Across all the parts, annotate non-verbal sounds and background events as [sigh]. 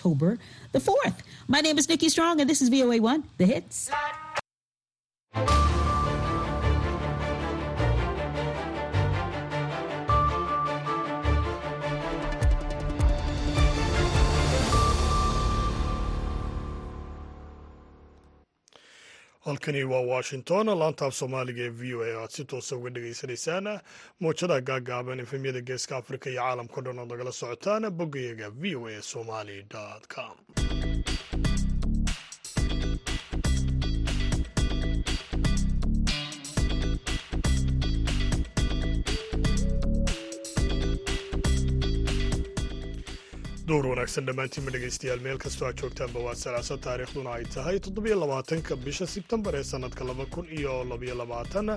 October the 4th. My name is Nikki Strong, and this is VOA1, The Hits. Halkani waa washington laantaaf soomaaliga ee v o a aad si toosa uga dhagaysanaysaan mowjadaha gaagaaban efemyada geeska afrika iyo caalamkao dhan ood nagala socotaan boggayaga v o a somali com duur wanaagsan dhammaantiinma dhegaystayaal meel kastoo aad joogtaanba waa salaasa taariikhduna ay tahay toddobiyo labaatanka bisha sebtembar ee sannadka laba kun iyo labayo labaatan.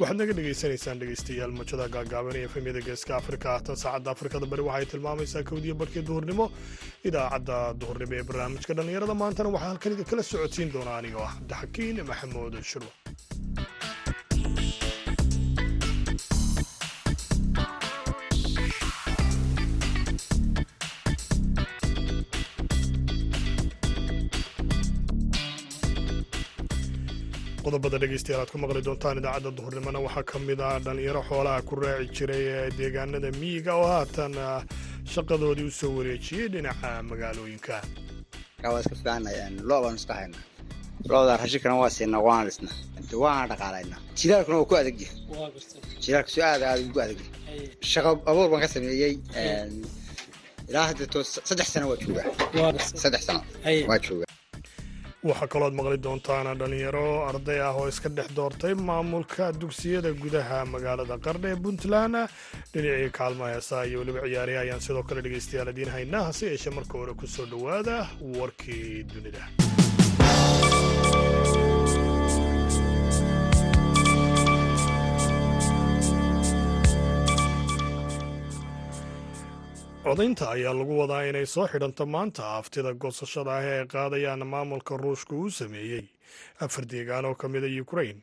Waxaad naga dhegaysanaysaan dhegaystayaal mojada gaagaaban ee efemyada geeska afrika. Haatan saacadda afrikada bari waxay tilmaamaysaa kowdiyo barkii duhurnimo idaacadda duhurnimo ee barnaamijka dhallinyarada. Maantana waxaa halkan idin kala socodsiin doona anigoo ah cabdixakiin maxamuud shurwa qodobada dhegeystayaal aad ku maqli doontaan idaacadda duhurnimona waxaa ka mid ah dhallinyaro xoolaha ku raaci jiray ee deegaanada miyiga oo haatan shaqadoodii u soo wareejiyey dhinaca magaalooyinka. Waa iska fiicanahay lo baan iska haynaa looda rashinkana waa siinaa waana dhisnaa. Waana dhaqaalaynaa. Jilaalkuna waa ku adagyahay jilaalka soo aad aad ugu adagyahay shaqo abuur baan ka sameeyey ilaa hadda to saddex sano waa joogaa. Saddex sano waa joogaa waxaa kalooad maqli doontaan dhallinyaro arday ah oo iska dhex doortay maamulka dugsiyada gudaha magaalada qardha ee puntland. Dhinacii kaalma heesaa iyo weliba ciyaariha ayaan sidoo kale dhegaystayaal idiin haynaa hase yeeshee marka hore ku soo dhowaada warkii dunida codaynta ayaa lagu wadaa inay soo xidhanto maanta aftida goosashada ah ee ay qaadayaan maamulka ruushka uu sameeyey. Afar deegaan oo ka mida ukrain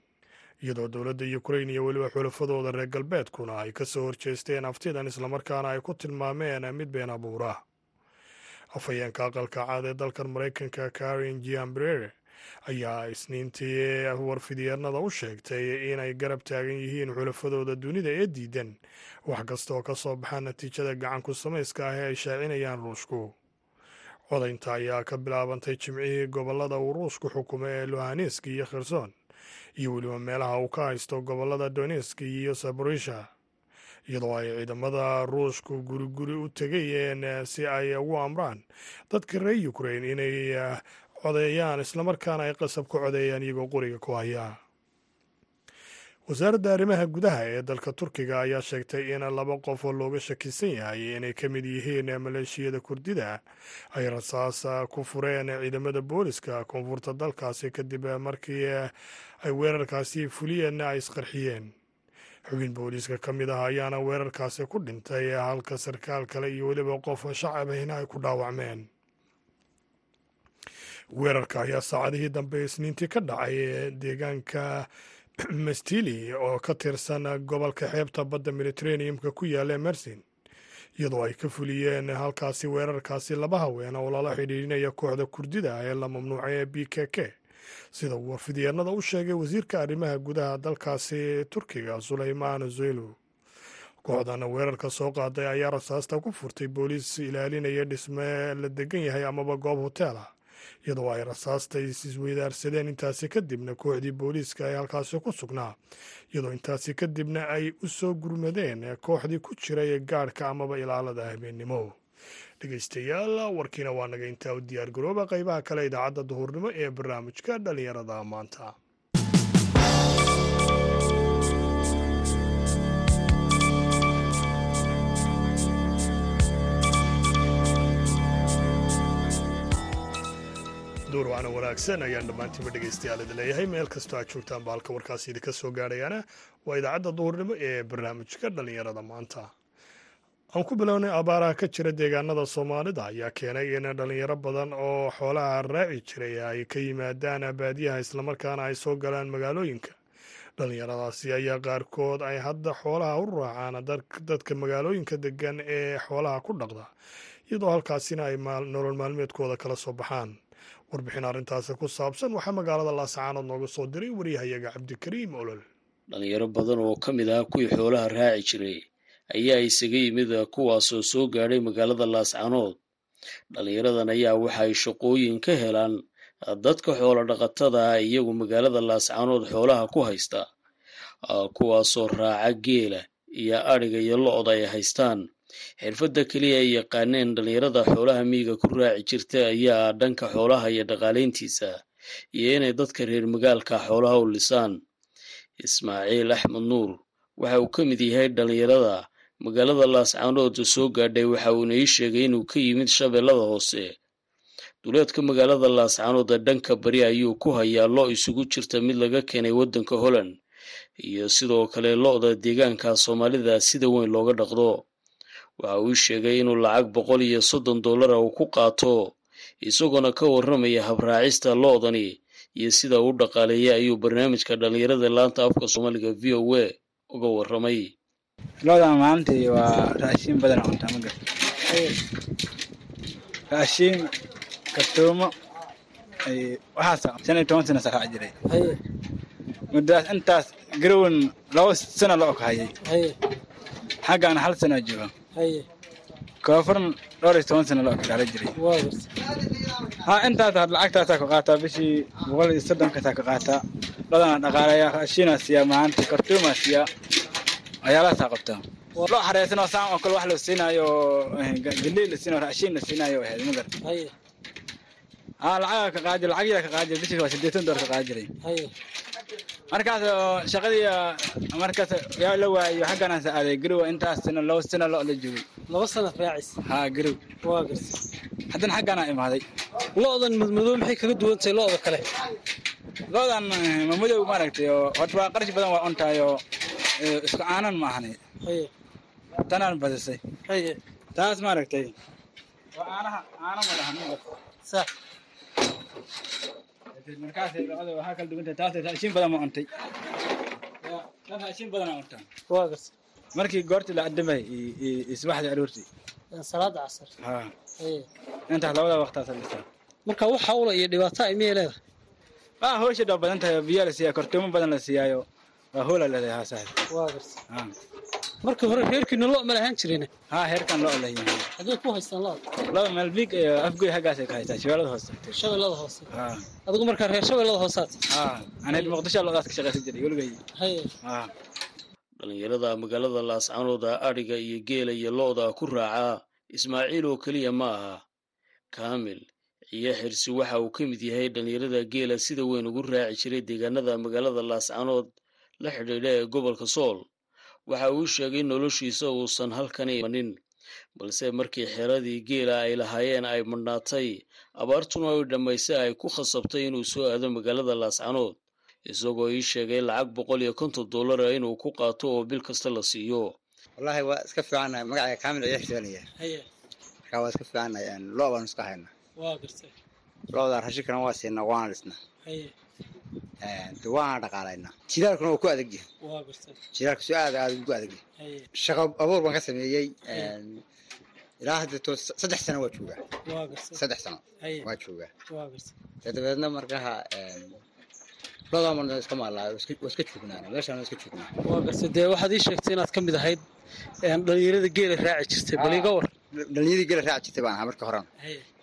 iyadoo dowladda ukrain iyo weliba xulafadooda reer galbeedkuna ay ka soo horjeesteen aftidan islamarkaana ay ku tilmaameen mid been abuura. Afhayeenka aqalka caad ee dalkan maraykanka karin giambrere ayaa isniintii warfidyeennada u sheegtay inay garab taagan yihiin xulafadooda dunida ee diidan. Wax kasta oo ka soo baxa natiijada gacanku samayska ah ee ay shaacinayaan ruushku. Codaynta ayaa ka bilaabantay jimcihii gobollada uu ruushku xukumo ee luhanesk iyo kherson iyo weliba meelaha uu ka haysto gobollada donesk iyo saborisha iyadoo ay ciidamada ruushku guriguri u tegayeen si ay ugu amraan dadka reer ukrain inay codeeyaan islamarkaana ay qasab ku codeeyaan iyagoo qoriga ku haya. Wasaaradda arrimaha gudaha ee dalka turkiga ayaa sheegtay in laba qof oo looga shakisan yahay inay ka mid yihiin maleeshiyada kurdida ay rasaas ku fureen ciidamada booliska koonfurta dalkaasi kadib markii ay weerarkaasi fuliyeen ay isqarxiyeen. Xubin booliiska ka mid ah ayaana weerarkaasi ku dhintay halka sarkaal kale iyo weliba qof shacabahina ay ku dhaawacmeen weerarka ayaa saacadihii dambe isniintii ka dhacay deegaanka [clears throat] mastili oo ka tirsan gobolka xeebta badda mediteraneumka ku yaalla mersin iyadoo ay ka fuliyeen halkaasi weerarkaasi laba haween oo lala xidhiidhinaya kooxda kurdida ee la mamnuucay ee b k k. Sida uu warfidyeennada u sheegay wasiirka arrimaha gudaha dalkaasi turkiga sulaymaan zeylu kooxdan weerarka soo qaaday ayaa rasaasta ku furtay booliis ilaalinaya dhisme la degan yahay amaba goob hotel ah iyadoo ay rasaasta isisweydaarsadeen intaasi kadibna kooxdii booliiska ee halkaasi ku sugnaa iyadoo intaasi kadibna ay u soo gurmadeen kooxdii ku jiray ee gaadhka amaba ilaalada habeennimo dhegeystayaal warkiina waa naga intaa u diyaar garooba qaybaha kale idaacadda duhurnimo ee barnaamijka dhallinyarada maanta duur waana wanaagsan ayaan dhammaantiinba dhegaystayaal idin leeyahay. Meel kastoo aad joogtaan ba halka warkaasi idinka soo gaadhayaana waa idaacadda duhurnimo ee barnaamijka dhallinyarada maanta. Aan ku bilownay abaaraha ka jira deegaanada soomaalida ayaa keenay in dhallinyaro badan oo xoolaha raaci jiray ay ka yimaadaan baadiyaha islamarkaana ay soo galaan magaalooyinka. Dhallinyaradaasi ayaa qaarkood ay hadda xoolaha u raacaan dadka magaalooyinka degan ee xoolaha ku dhaqda iyadoo halkaasina ay nolol maalmeedkooda kala soo baxaan warbixin arrintaasi ku saabsan waxaa magaalada laascaanood nooga soo diray waryahayaga cabdikariim olol. Dhalinyaro badan oo ka mid ah kuwii xoolaha raaci jiray ayaa isaga yimid kuwaasoo soo gaadhay magaalada laascaanood dhalinyaradan ayaa waxa ay shaqooyin ka helaan dadka xoolo dhaqatada ah iyagu magaalada laascaanood xoolaha ku haysta kuwaasoo raaca geela iyo adhiga iyo lo-da ay haystaan xirfadda keliya ay yaqaaneen dhalinyarada xoolaha miyiga ku raaci jirta ayaa dhanka xoolaha iyo dhaqaalayntiisa iyo inay dadka reer magaalka xoolaha u lisaan. Ismaaciil axmed nuur waxa uu ka mid yahay dhalinyarada magaalada laascaanood soo gaadhay waxa uuna ii sheegay inuu ka yimid shabeellada hoose. Duleedka magaalada laascaanood dhanka bari ayuu ku hayaa lo isugu jirta mid laga keenay waddanka holland iyo sidoo kale lo-da deegaanka soomaalida sida weyn looga dhaqdo waxa uu sheegay inuu lacag boqol iyo soddon dollara uu ku qaato isagoona ka warramaya habraacista lo-dani iyo sida uu dhaqaaleeyay ayuu barnaamijka dhalinyarada laanta afka soomaaliga v o a uga warramay. Loodan maalintii waa raashiin badan cuntaa ma garta raashiin kartoomo waxaas shan iyo toban sana saraac jiray muddaas intaas garowan laba sana lo og hayay. Xaggaana hal sana jooga koonfurna dhowr iyo toban sana lo og dhaala jiray ha intaas lacagtaasaa ku qaataa bishii boqol iyo soddonkasaa ka qaataa. Lodana dhaqaaleeya raashiinaa siiyaa maalintii kartoomaa siiyaa waxyaalahaasaa qabtaa. Loo xareysanoo saan oo kale wax la siinaayo galey la siinayo raashiin la siinaayo ahayd ma garta. Haa lacaga ka qaadi lacag yara ka qaadi bishii waa siddeetan doollar ka qaadi jiray markaas shaqadii markaas yaa la waayo xagganaan sa aaday garow intaas sano laba sano lo la joogay laba sanad raacis. Haa garow waa garta haddana xaggaanaa imaaday. Lo-dan madmadow maxay kaga duwan tahay lo-da kale? Lo-dan madow maaragtay oo horta waa qarash badan waa cuntahay oo isku caanan ma ahani. Haye. Tanaan badisay. Taas maaragtay. Waa caanaha caano ma lahan sax markii goortii la adamay isbaxdii aroortii. Salaada casar. Intaas labada waqtaasa lisaa marka wax hawla iyo dhibaato ay miyay leedahay? Waa hawsha dhaa badan tahay biyaa la siiyaa kortoomo badan la siiyaayo waa hoola leedahay haa saaxib markii hore reerkiina lo ma lahaan jireen haa heerkan lo ku haystaan laba meel biig iyo afgoy haggaasay ka haystaa shabeellada hoose hoose haa. Adigu markaa reer shabeellada hoosaad haa muqdisho lodaas ka shaqaysan jiray weligay haye haa. Dhalinyarada magaalada laascaanooda adhiga iyo geela iyo lo-da ku raaca ismaaciil oo keliya ma aha. Kaamil ciyo xirsi waxa uu ka mid yahay dhalinyarada geela sida weyn ugu raaci jiray deegaanada magaalada laascaanood la xidhiidha ee gobolka sool waxa uu sheegay noloshiisa uusan halkani imanin balse markii xeradii geela ay lahaayeen ay madhnaatay abaartuna ay dhammaysay ay ku khasabtay inuu soo aado magaalada laascaanood isagoo ii sheegay lacag boqol iyo konton dollara inuu ku qaato oo bil kasta la siiyo. Wallaahi waa iska fiicannahay magacayga kaamil ciyo xirsanaya haye. Markaa waa iska fiicannahay lo baanu iska haynaa waa gartay. Looda rashinkana waa siinaa waana dhisnaa waana dhaqaalaynaa. Jilaalkuna waa ku adagyahay jilaalka su aad aad ugu adagyahay shaqo abuur baan ka sameeyey ilaa haddeeto saddex sano waa joogaa. Saddex sano waa joogaa. Dabeedna markaha lodaama iska maallaa waa iska joognaan. Meeshaan waa iska joognaa waa gartay dee waxaad ii sheegtay inaad ka mid ahayd dhalinyarada geela raaci jirtay bal iga war. Dhalinyadii geela raaci jirtay baan ahaa marka horena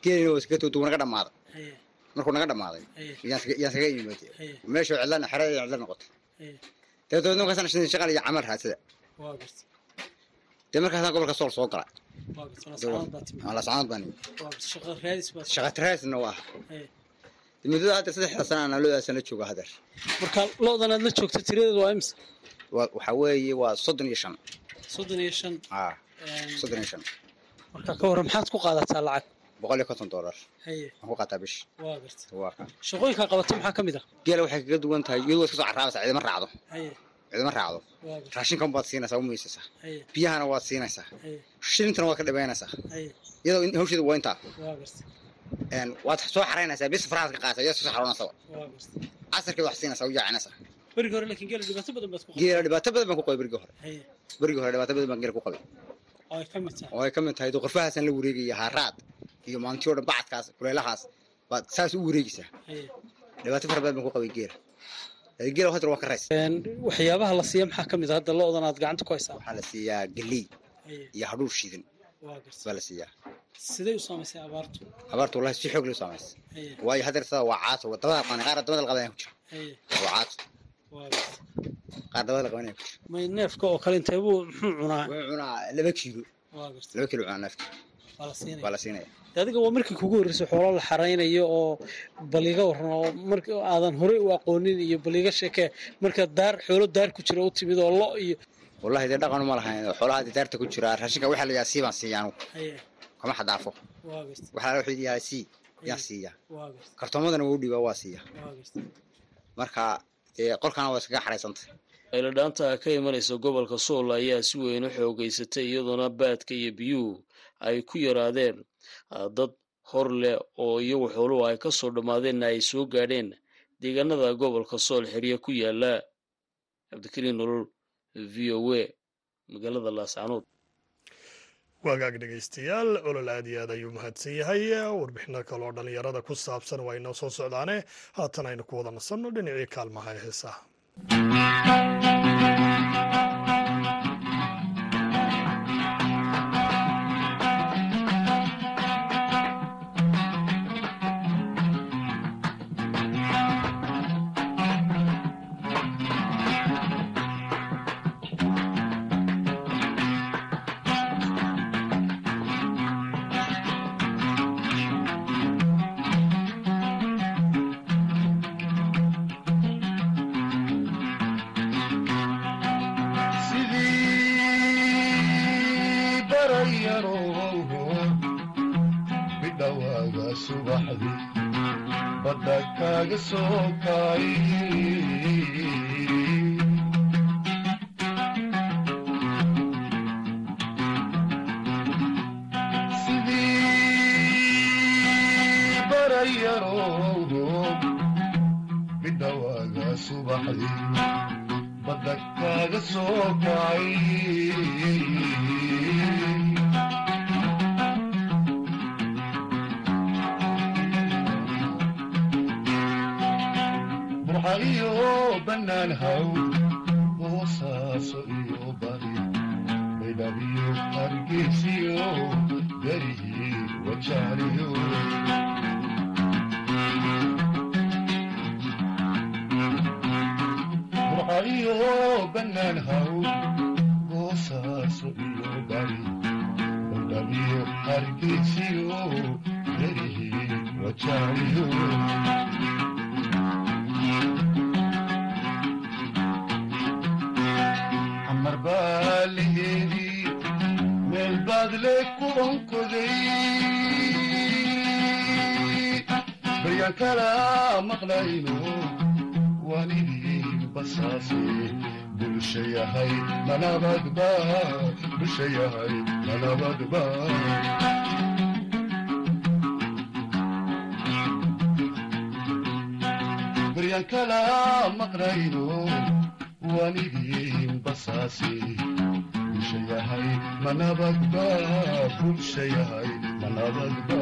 geelina waa iska tuutu naga dhammaaday haye markuu naga dhammaaday yaan iskaga yimid haye meesha cidlana xerada cidla noqotay dee dabeedna markaasaan shaqal iyo camal raadsada dee markaasaan gobolka sool soo timid laascaanood baan shaqa raadis baa shaqa tiraasna waa muddada hadda saddexda sana aan loodaasaan la jooga hadeer marka lo-dan aad la joogto tiradeedu waa imisa waa waxaa weeye waa soddon iyo shan soddon iyo shan soddon iyo shan marka ka warran maxaad ku qaadataa lacag boqol iyo konton dollar haye waan ku qaataa bish shaqooyinkaa qabato maxaa ka mid ah geela waxay kaga duwan tahay iyadu waa iska soo carraabaysaa cidima raacdo cidima raacdo raashinkan baad siinaysaa u miisaysaa biyahana waad siinaysaa shilintana waad ka dhibaynaysaa iyadoo hawsheedu waa intaa waad soo xaraynaysaa bis farahaad ka qaadaysaa iyadoo soo xaroonaysaa casarkeed wax siinaysaa u jaacinaysaa berigi hore laakiin geela dhibaato badan baad ku geela dhibaato badan baan ku qabay berigii hore berigii hore dhibaato badan baan geela ku qabay oo ay ka mid tahay oo ay ka mid tahay qorfahaasaan la wareegaya haaraad iyo maantiyo dhan bacadkaas kuleelahaas. Baad saas u wareegaysaa dhibaato fara badan baan ku qabay geela. Ee, geela hadda waa ka rays waxyaabaha la siiya maxaa ka mid ah? Hadda lo-dan aad gacanta ku haysaa? Waxaa la siiyaa Haye. iyo hadhuur shiidan. Baa la siiyaa sidee u saamaysay abaartu? Abaarta wallahi si xoog loo saamaysa Haye. waayo haddeer sada waa caato dabada qabanay qaar dabada la qabanaya ku jira waa caato qaar dabada la qabanaya ku jira may neefka oo kale intee buu muxuu [laughs] cunaa? Wuxuu cunaa laba kiilo. Laba kiilo cunaa neefka De adiga waa markii kugu horreysay xoolo la xaraynayo oo baliga waran oo aadan horey u aqoonin iyo baliga sheekee marka daar xoolo daar ku jira u timid oo lo iyo wallahi dee dhaqan uma lahayn xoolaha dee daarta ku jira raashinka waxaa la yidhaha sii baan siiya anugu kama xadaafo. Waxaa la wuxuu yahay sii yaan siiya. Kartoomadana waa u dhiibaa waa siiya. Marka dee qolkana waa iskaga xaraysantay ayladhaanta ka imanaysa gobolka sool ayaa si weyn u xoogeysatay iyadoona baadka iyo biyuhu ay ku yaraadeen ah, dad hor leh oo iyagu xooluhu ay ka soo dhammaadeenna ay soo gaadheen deegaanada gobolka sool xerye ku yaalla cabdikariin nolol v o a magaalada laascanood waagaag dhegaystayaal olol aad iyo aad ayuu mahadsan yahay. Warbixino kaloo dhallinyarada ku saabsan waa inoo soo socdaane. Haatan aynu ku wada nasanno dhinacii kaalmaha ee heesaha sidii barayarowho bidhowaaga subaxdii badda kaaga soo kacay burxa iyo bannaan haw baa laheedii meel baad le kubankoday baryaan kala maqlayno waan idin basaase bulsha yahay manabadba bulsha yahay manabadba. Baryaan kala maqlayno waan idin basaase bulsha yahay manabadba bulsha yahay manabadba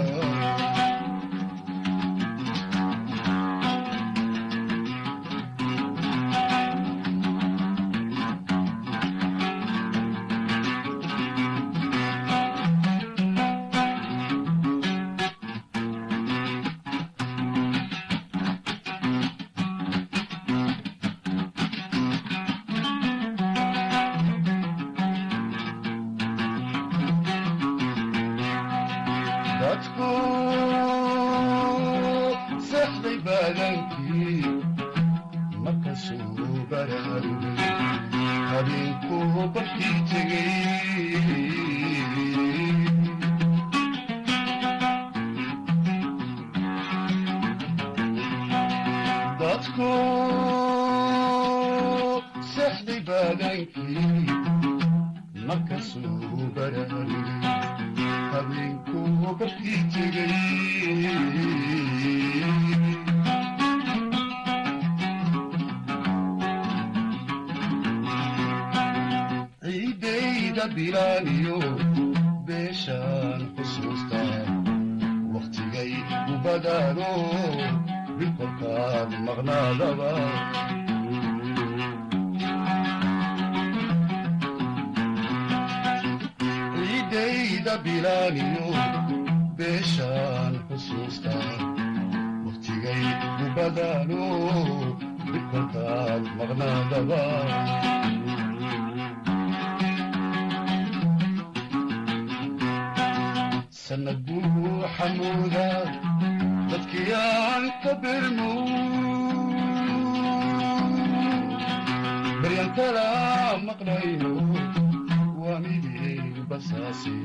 bilaaniyo beeshaan xusuusta wakhtigay u badaano bilkolkaad maqnaadaba ciidayda bilaaniyo beeshaan xusuusta wakhtigay u badaano bilkolkaad maqnaadaba sanad buu xamuuda dadkii aan ka birmo baryan kala maqlayno waa midii basaasi.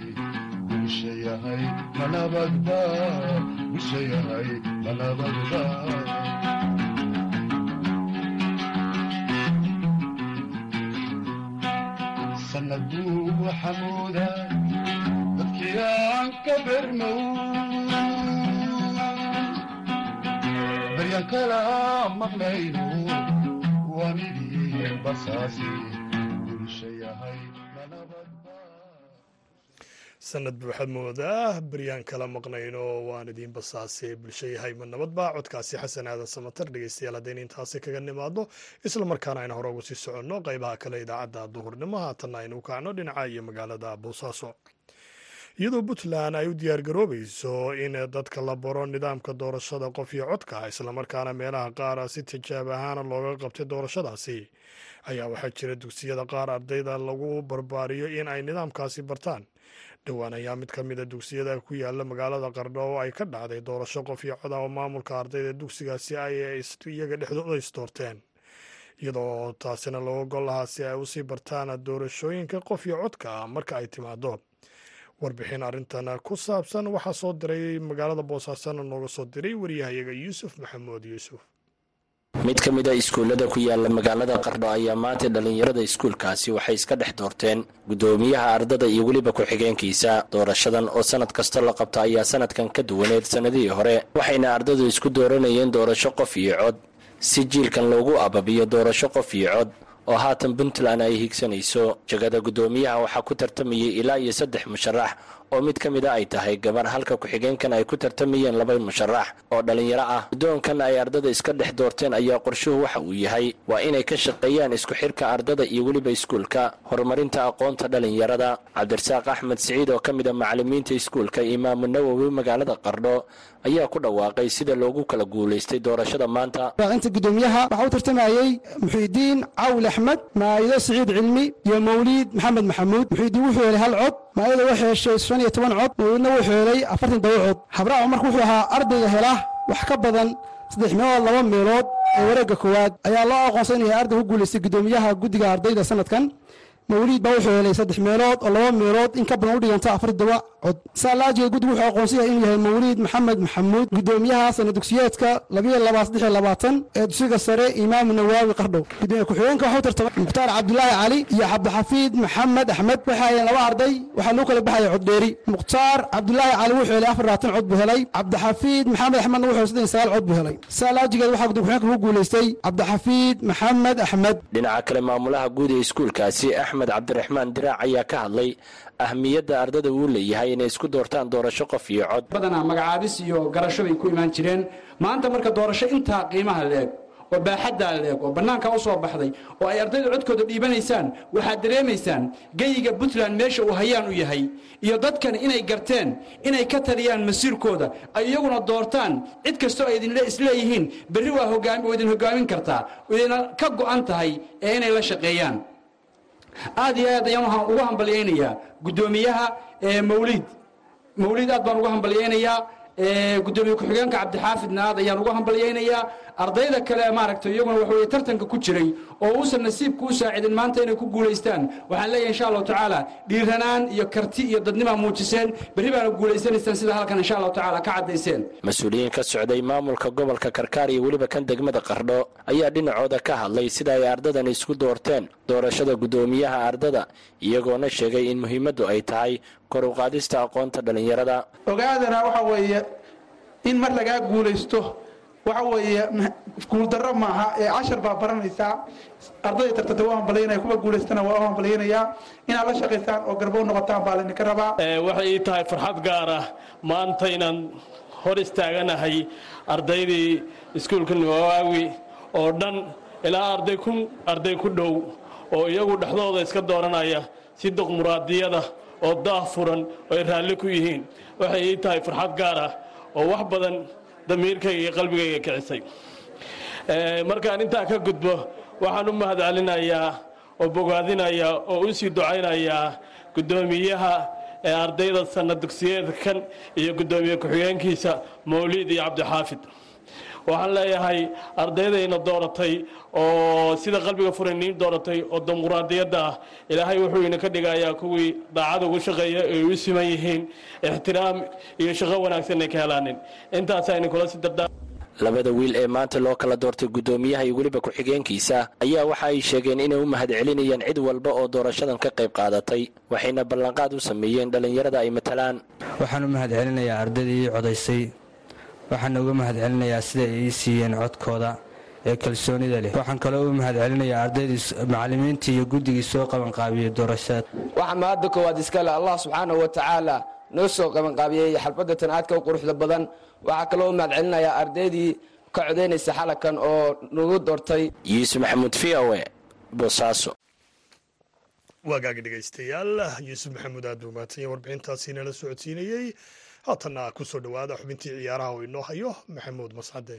Bulsha yahay manabadba bulsha yahay manabadba sanad buu xamuuda dadkii aan ka bermo baryan kala maqlayno waa midii basaasi bulsha yahay manabadba sanad buuxad moodaa baryaan kala maqnayno waan idiin basaase bulsho yahay ma nabadba codkaasi xasan aadan samatar dhegeystayaal haddayna intaasi kaga nimaado. Isla markaana aynu hore ugu sii soconno qaybaha kale idaacadda duhurnimo haatanna aynu u kacno dhinaca iyo magaalada boosaaso iyadoo puntland ay u diyaargaroobayso in dadka la baro nidaamka doorashada qof iyo codka islamarkaana meelaha qaar si tijaab ahaana looga qabtay doorashadaasi. Ayaa waxaa jira dugsiyada qaar ardayda lagu barbaariyo in ay nidaamkaasi bartaan. Dhowaan ayaa mid ka mida dugsiyada ku yaalla magaalada qardho oo ay ka dhacday doorasho qof iyo cod ah oo maamulka ardayda dugsigaasi ay iyaga dhexdooda isdoorteen iyadoo taasina looga gol lahaa si ay u sii bartaan doorashooyinka qof iyo codka marka ay timaado warbixin arrintan ku saabsan waxaa soo diray magaalada boosaasana nooga soo diray wariyahayaga yuusuf maxamuud yuusuf. Mid ka mid a iskuullada ku yaalla magaalada qardho ayaa maanta dhallinyarada iskuulkaasi waxay iska dhex doorteen guddoomiyaha ardada iyo weliba ku-xigeenkiisa. Doorashadan oo sannad kasta la qabta ayaa sannadkan ka duwaneed sannadihii hore waxayna ardadu isku dooranayeen doorasho qof iyo cod. Si jiilkan loogu ababiyo doorasho qof iyo cod oo haatan puntland ay higsanayso jagada guddoomiyaha. Waxaa ku tartamayay ilaa iyo saddex musharax oo mid ka mida ay tahay gabar halka ku-xigeenkan ay ku tartamayeen laba musharax oo dhallinyaro ah. Guddoonkan ay ardada iska dhex doorteen ayaa qorshuhu waxa uu yahay. Waa inay ka shaqeeyaan isku xirka ardada iyo weliba iskuulka. Horumarinta aqoonta dhallinyarada. Cabdirasaaq axmed siciid oo ka mid a macallimiinta iskuulka imaamu nawowi magaalada qardho ayaa ku dhawaaqay sida loogu kala guulaystay doorashada maanta. Inta guddoomiyaha waxaa u tartamayey muxiidiin cawl axmed maa'ido siciid cilmi iyo mawliid maxamed maxamuud. Muxiidiin wuxuu helay hal cod maa'ida wuxuu heshay shan iyo toban cod mawliidna wuxuu helay afartan daba cod habraacu marka wuxuu ahaa ardayga hela wax ka badan saddex meelood laba meelood ee wareegga koowaad. Ayaa loo aqoonsan inay arday ku guulaystay guddoomiyaha guddiga ardayda sanadkan mawliid baa wuxuu helay saddex meelood oo laba meelood in ka badan u afar todoba cod saalaajiga guddigu wuxuu aqoonsan yahay inuu yahay mawliid maxamed maxamuud guddoomiyaha sana dugsiyeedka labiyo laba saddex iyo labaatan ee dugsiga sare imaamu nawaawi qardhow gudoomiye ku-xigeenka waxuu tartamay mukhtaar cabdulaahi cali iyo cabdixafiid maxamed axmed. Waxay hayeen laba arday waxaa lagu kala baxaya coddheeri mukhtaar cabdulaahi cali wuxuu helay afar labaatan cod buu helay. Cabdixafiid maxamed axmedna wuxuu saddex sagaal cod buu helay. Saalaajigeed waxaa gudoomiye ku-xigeenka ku guulaystay cabdixafiid maxamed axmed. Dhinaca kale maamulaha guud ee iskuulkaasi axmed cabdiraxmaan diraac ayaa ka hadlay ahmiyadda ardada uu leeyahay inay isku doortaan doorasho qof iyo cod. Badanaa magacaabis iyo garasho bay ku imaan jireen. Maanta marka doorasho intaa qiimaha leeg oo baaxaddaa leeg oo bannaanka u soo baxday oo ay ardaydu codkooda dhiibanaysaan waxaad dareemaysaan geyiga puntland meesha uu hayaan u yahay iyo dadkan inay garteen inay ka taliyaan masiirkooda ay iyaguna doortaan cid kastoo ay isleeyihiin. Berri waa idin hogaamin kartaa idina ka go'an tahay ee inay la shaqeeyaan aad iyo aad ayaan waxaan ugu hambalyaynayaa guddoomiyaha mawliid mawliid aad baan ugu hambalyaynayaa gudoomiye ku-xigeenka cabdixaafidna aad ayaan ugu hambalyaynayaa ardayda kale maaragtay iyaguna waxa weye tartanka ku jiray oo uusan nasiibka u saacidin maanta inay ku guulaystaan. Waxaan leeyahay insha allahu tacaala dhiiranaan iyo karti iyo dadnimaa muujiseen berri baana guulaysanaysaan sida halkan insha allahu tacaala ka caddayseen. Mas'uuliyiin ka socday maamulka gobolka karkaar iyo weliba kan degmada qardho ayaa dhinacooda ka hadlay sida ay ardadan isku doorteen doorashada guddoomiyaha ardada iyagoona sheegay in muhiimaddu ay tahay kor u qaadista aqoonta dhallinyarada ogaadana waxa weeye in mar lagaa guulaysto waxa weeye guuldarro maaha ee cashar baa baranaysaa ardayda tartanta waa hambalyaynaya kuwa guulaystana waa u inaad la shaqaysaan oo garbo u noqotaan baa laydinka rabaa. Waxay ii tahay farxad gaar ah. Maanta inaan hor istaaganahay ardaydii iskuulka nawaawi oo dhan ilaa arday kun arday ku dhow oo iyagu dhexdooda iska dooranaya si doqmuraadiyada oo daah furan oo ay raalli ku yihiin. Waxay ii tahay farxad gaar ah oo wax badan damiirkayga iyo qalbigayga kicisay. Markaan intaa ka gudbo waxaan u mahadcelinayaa oo bogaadinayaa oo u sii ducaynayaa guddoomiyaha ee ardayda sanna dugsiyeedkan iyo guddoomiye ku-xigeenkiisa mawliid iyo cabdixaafid waxaan leeyahay ardaydayna dooratay oo sida qalbiga furaniin dooratay oo dimuqraadiyadda ah. Ilaahay wuxuu idinka dhigayaa kuwii daacad ugu shaqeeya ay u siman yihiin ixtiraam iyo shaqo wanaagsan ay ka helaanin. Intaasaa idinkula si dardaa labada wiil ee maanta loo kala doortay guddoomiyaha iyo weliba ku-xigeenkiisa ayaa waxa ay sheegeen inay u mahadcelinayaan cid walba oo doorashadan ka qayb qaadatay waxayna ballanqaad u sameeyeen dhallinyarada ay matalaan. Waxaan u mahadcelinayaa ardaydii ii codaysay waxaana uga mahadcelinayaa sida ay ii siiyeen codkooda ee kalsoonida leh. Waxaan kaloo u mahadcelinayaa ardaydii macallimiintii iyo guddigii soo qabanqaabiyey doorashada waxaa mahadda koowaad iskale allah subxaanahu wa tacaala noo soo qabanqaabiyey xalfadda tan aadka u quruxda badan. Waxaa kaloo u mahadcelinayaa ardaydii ka codaynaysa xalakan oo nagu doortay. Yuusuf maxamuud v o e boosaaso waagaaga dhegaystayaal yuusuf maxamuud aad buu mahadsan yahay warbixintaasi nala socodsiinayey haatanna ku soo dhowaada xubintii ciyaaraha oo inoo hayo maxamuud mascade.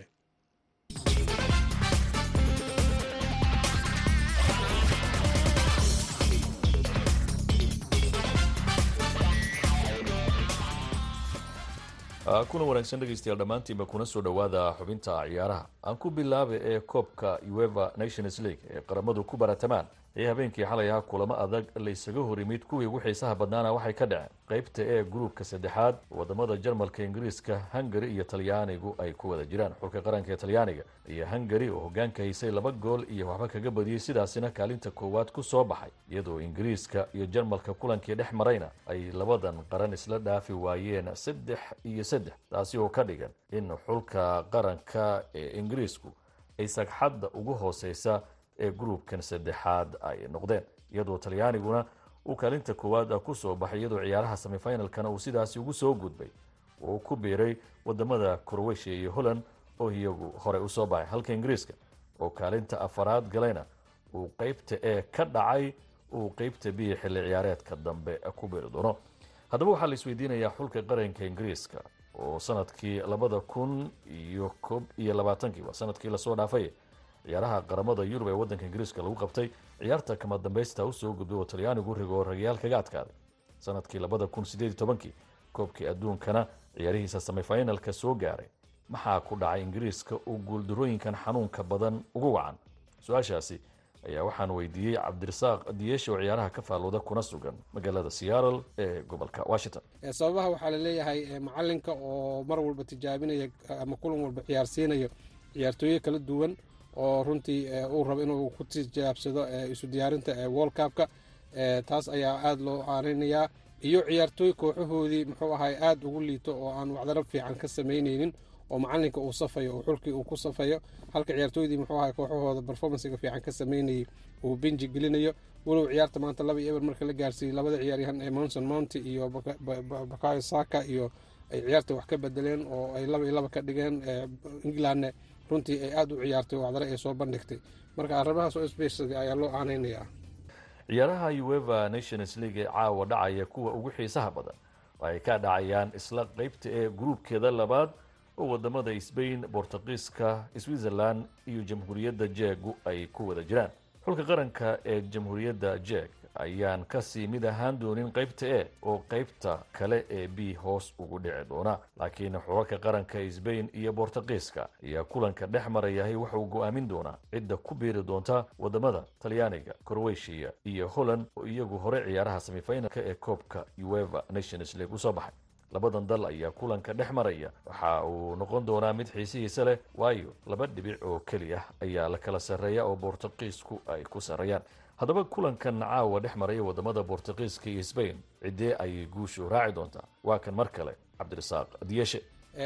Kuna wanaagsan dhegaystayaal dhammaantiinba kuna soo dhowaada xubinta ciyaaraha. Aan ku bilaaba ee koobka ueva nations league ee qaramadu ku baratamaan ee habeenkii xalay ahaa kulamo adag laysaga hor yimid kuwii ugu xiisaha badnaana waxay ka dhaceen. Qaybta ee gruubka saddexaad waddamada jarmalka ingiriiska hungari iyo talyaanigu ay ku wada jiraan. Xulka qaranka ee talyaaniga iyo hungari oo hogaanka haysay laba gool iyo waxba kaga badiyey sidaasina kaalinta koowaad ku soo baxay. Iyadoo ingiriiska iyo jarmalka kulankii dhex marayna ay labadan qaran isla dhaafi waayeen saddex iyo saddex. Taasi oo ka dhigan in xulka qaranka ee ingiriisku ay sagxadda ugu hooseysa ee gruubkan saddexaad ay noqdeen iyadoo talyaaniguna uu kaalinta koowaad ku soo baxay iyadoo ciyaaraha semifinalkana uu sidaasi ugu soo gudbay. Oo ku biiray waddamada croatia iyo holland oo iyagu horey u soo baxay. Halka ingiriiska oo kaalinta afaraad galayna uu qeybta ee ka dhacay uu qeybta b xilli ciyaareedka dambe ku biiri doono. Haddaba waxaa la isweydiinayaa xulka qaranka ingiriiska oo sannadkii labada kun iyo koob iyo labaatankii waa sannadkii la soo dhaafay ciyaaraha qaramada yurub ee wadanka ingiriiska lagu qabtay ciyaarta kama dambaysta u soo gudbay oo talyaanigu rigo ragayaal kaga adkaaday. Sanadkii labada kun sideed tobankii koobkii adduunkana ciyaarihiisa semifinalka soo gaaray. Maxaa ku dhacay ingiriiska oo guuldarooyinkan xanuunka badan ugu wacan? Su'aashaasi ayaa waxaan weydiiyey cabdirasaaq diyesha oo ciyaaraha ka faalooda kuna sugan magaalada seattle ee gobolka washington. Sababaha waxaa la leeyahay macalinka oo mar walba tijaabinaya ama kulan walba ciyaarsiinayo ciyaartooyo kala duwan oo runtii uu rabo inuu ku tijaabsado isu diyaarinta world cupka. Taas ayaa aada loo aaneynayaa iyo ciyaartooy kooxahoodii muxuu ahay aada ugu liito oo aan wacdaro fiican ka samaynaynin oo macalinka uu safayo oo xulkii uu ku safayo. Halka ciyaartooydii muxuu ahay kooxahooda performancega fiican ka samaynayay uu binji gelinayo. Walow ciyaarta maanta laba iyo eber marka la gaarsiiyey labada ciyaaryahan ee monson mounty iyo bakayo saka iyo ay ciyaarta wax ka bedeleen oo ay laba iyo laba ka dhigeen englandne runtii ay aada u ciyaartay wacdare ay soo bandhigtay. Marka arrimahaas oo sbesiga ayaa loo aaneynayaa ciyaaraha ueva nations league ee caawa dhacaya kuwa ugu xiisaha badan. Ay ka dhacayaan isla qeybta ee gruubkeeda labaad oo waddamada sbain bortugiiska switzerland iyo jamhuuriyadda jeegu ay ku wada jiraan. Xulka qaranka ee jamhuuriyadda jeeg ayaan ka sii mid ahaan doonin qeybta e oo qeybta kale ee b hoos ugu dhici doona. Laakiin xulalka qaranka sbain iyo bortugiiska ayaa kulanka dhex marayahay waxauu go'aamin doonaa cidda ku biiri doonta waddamada talyaaniga croatia iyo holland oo iyagu hore ciyaaraha semifinalka ee koobka ueva nations league u soo baxay. Labadan dal ayaa kulanka dhex maraya. Waxa uu noqon doonaa mid xiisihiisa leh waayo laba dhibic oo keli ah ayaa la kala sarreeya oo bortugiisku ay ku sarreeyaan haddaba kulankan caawa dhex maraya waddamada bortugiiska iyo sbain ciddee ayay guushu raaci doontaa? Waa kan mar kale cabdirasaaq diyeshe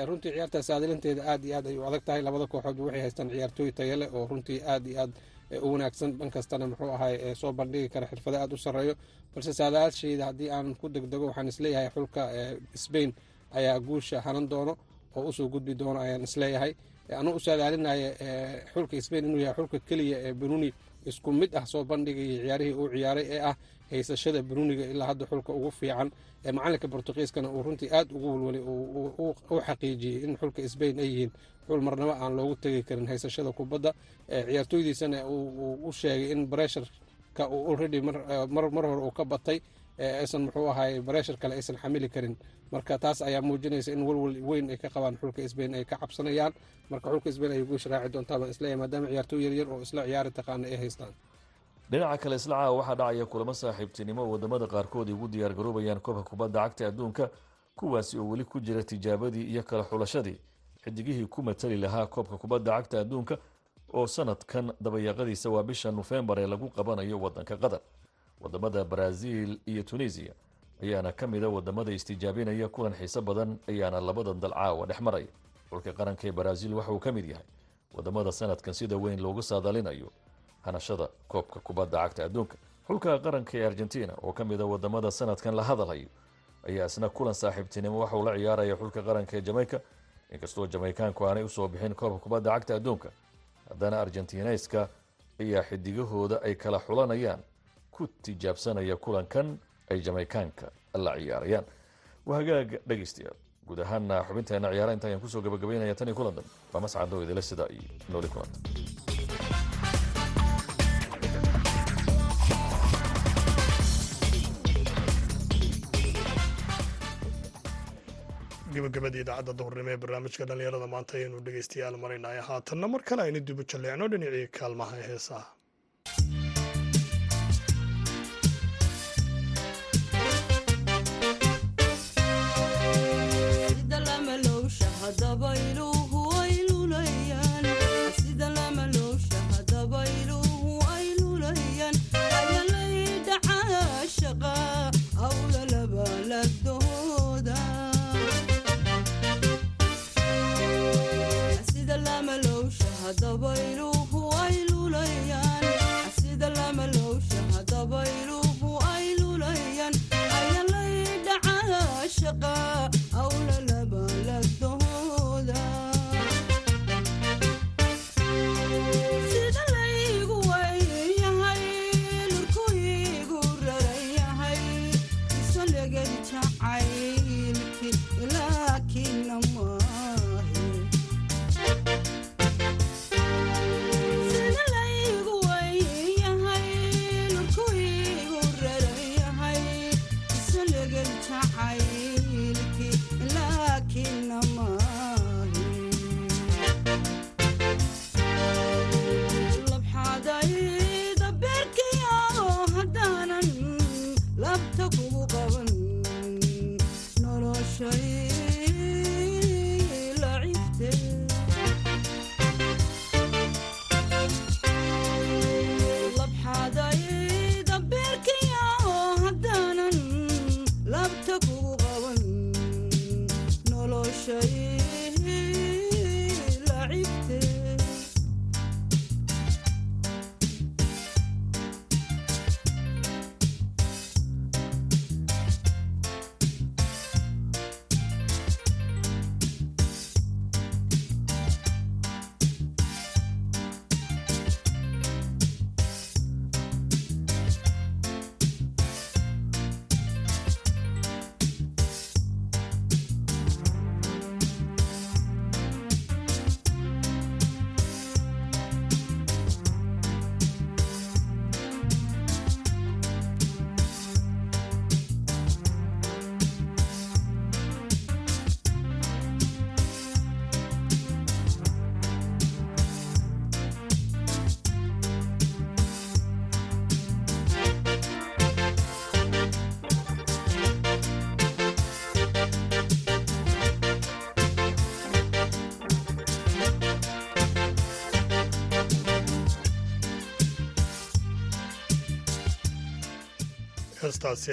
runtii ciyaarta saadilinteeda aad iyo aad ay adag tahay. Labada kooxoodba waxay haystaan ciyaartooy tayo leh oo runtii aad iyo aad u wanaagsan. Dhan kastana muxuu ahay soo bandhigi kara xirfado aad u sarreeyo. Balse saadaashayda haddii aan ku degdego waxaan is leeyahay xulka sbain ayaa guusha hanan doono oo u soo gudbi doono ayaan is leeyahay anuu u saadaalinaya xulka sbain inuu yahay xulka keliya ee benuni isku mid ah soo bandhigaya ciyaarihii uu ciyaaray ee ah haysashada benuniga ilaa hadda xulka ugu fiican ee macalinka bortugiiskana uu runtii aad ugu walwalay u xaqiijiyey in xulka sbain ay yihiin xul marnabo aan loogu tegi karin haysashada kubadda. Ciyaartooydiisana uu u sheegay in baresharka uu already mar hore uu ka batay aysan muxuu ahay bareshar kale aysan xamili karin. Marka taas ayaa muujinaysa in walwal weyn ay ka qabaan xulka sbain ay ka cabsanayaan. Marka xulka sbain ayay guusha raaci doontaa baan is leeyahay maadaama ciyaartooy yaryar oo isla ciyaari taqaana ay haystaan. Dhinaca kale isla caawa waxaa dhacaya kulamo saaxiibtinimo oo waddamada qaarkood ay ugu diyaar garoobayaan koobka kubadda cagta adduunka kuwaasi oo weli ku jira tijaabadii iyo kala xulashadii. Xidigihii ku matali lahaa koobka kubadda cagta adduunka oo sanadkan dabayaaqadiisa waa bisha nofembar ee lagu qabanayo wadanka qatar waddamada brazil iyo tunisiya ayaana ka mida waddamada istijaabinaya kulan xiise badan ayaana labadan dal caawa dhex maraya xulka qaranka ee waxa uu ka mid yahay waddamada sanadkan sida weyn loogu saadaalinayo hanashada koobka kubadda cagta adduunka. Xulka qaranka ee argentina oo ka mida waddamada sanadkan la hadalhayo ayaa isna kulan saaxiibtinimo waxauu la ciyaaraya xulka qaranka ee jamaica. Inkastoo jamaicaanku aanay u soo bixin koobka kubadda cagta adduunka haddana argentinayska ayaa xidigahooda ay kala xulanayaan ku tijaabsanaya kulankan ay jamaicaanka la ciyaarayaan. Waa hagaag dhegaystayaal guud ahaana xubinteena ciyaara inta ayaan ku soo gabagabaynaya tan iyo kulan dambe waa mascado idila sidaa iyo nooli kulanta gabagabadii idaacadda duhurnimo ee barnaamijka dhallinyarada maanta ayaynu dhegaystayaal maraynahay haatanna mar kale aynu dibu jalleecno dhinacii kaalmaha ee heesaha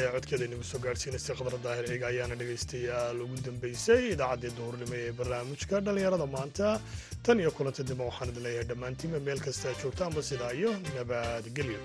ee codkeeda inagu soo gaadhsiinaysay khadra daahir ciga ayaana dhegaystayaal ugu dambeysay idaacaddii duhurnimo ee barnaamijka dhallinyarada maanta tan iyo kulanta dima waxaan idin leeyahay dhammaantiinba meel kasta joogtaanba sidaa iyo nabadgelyo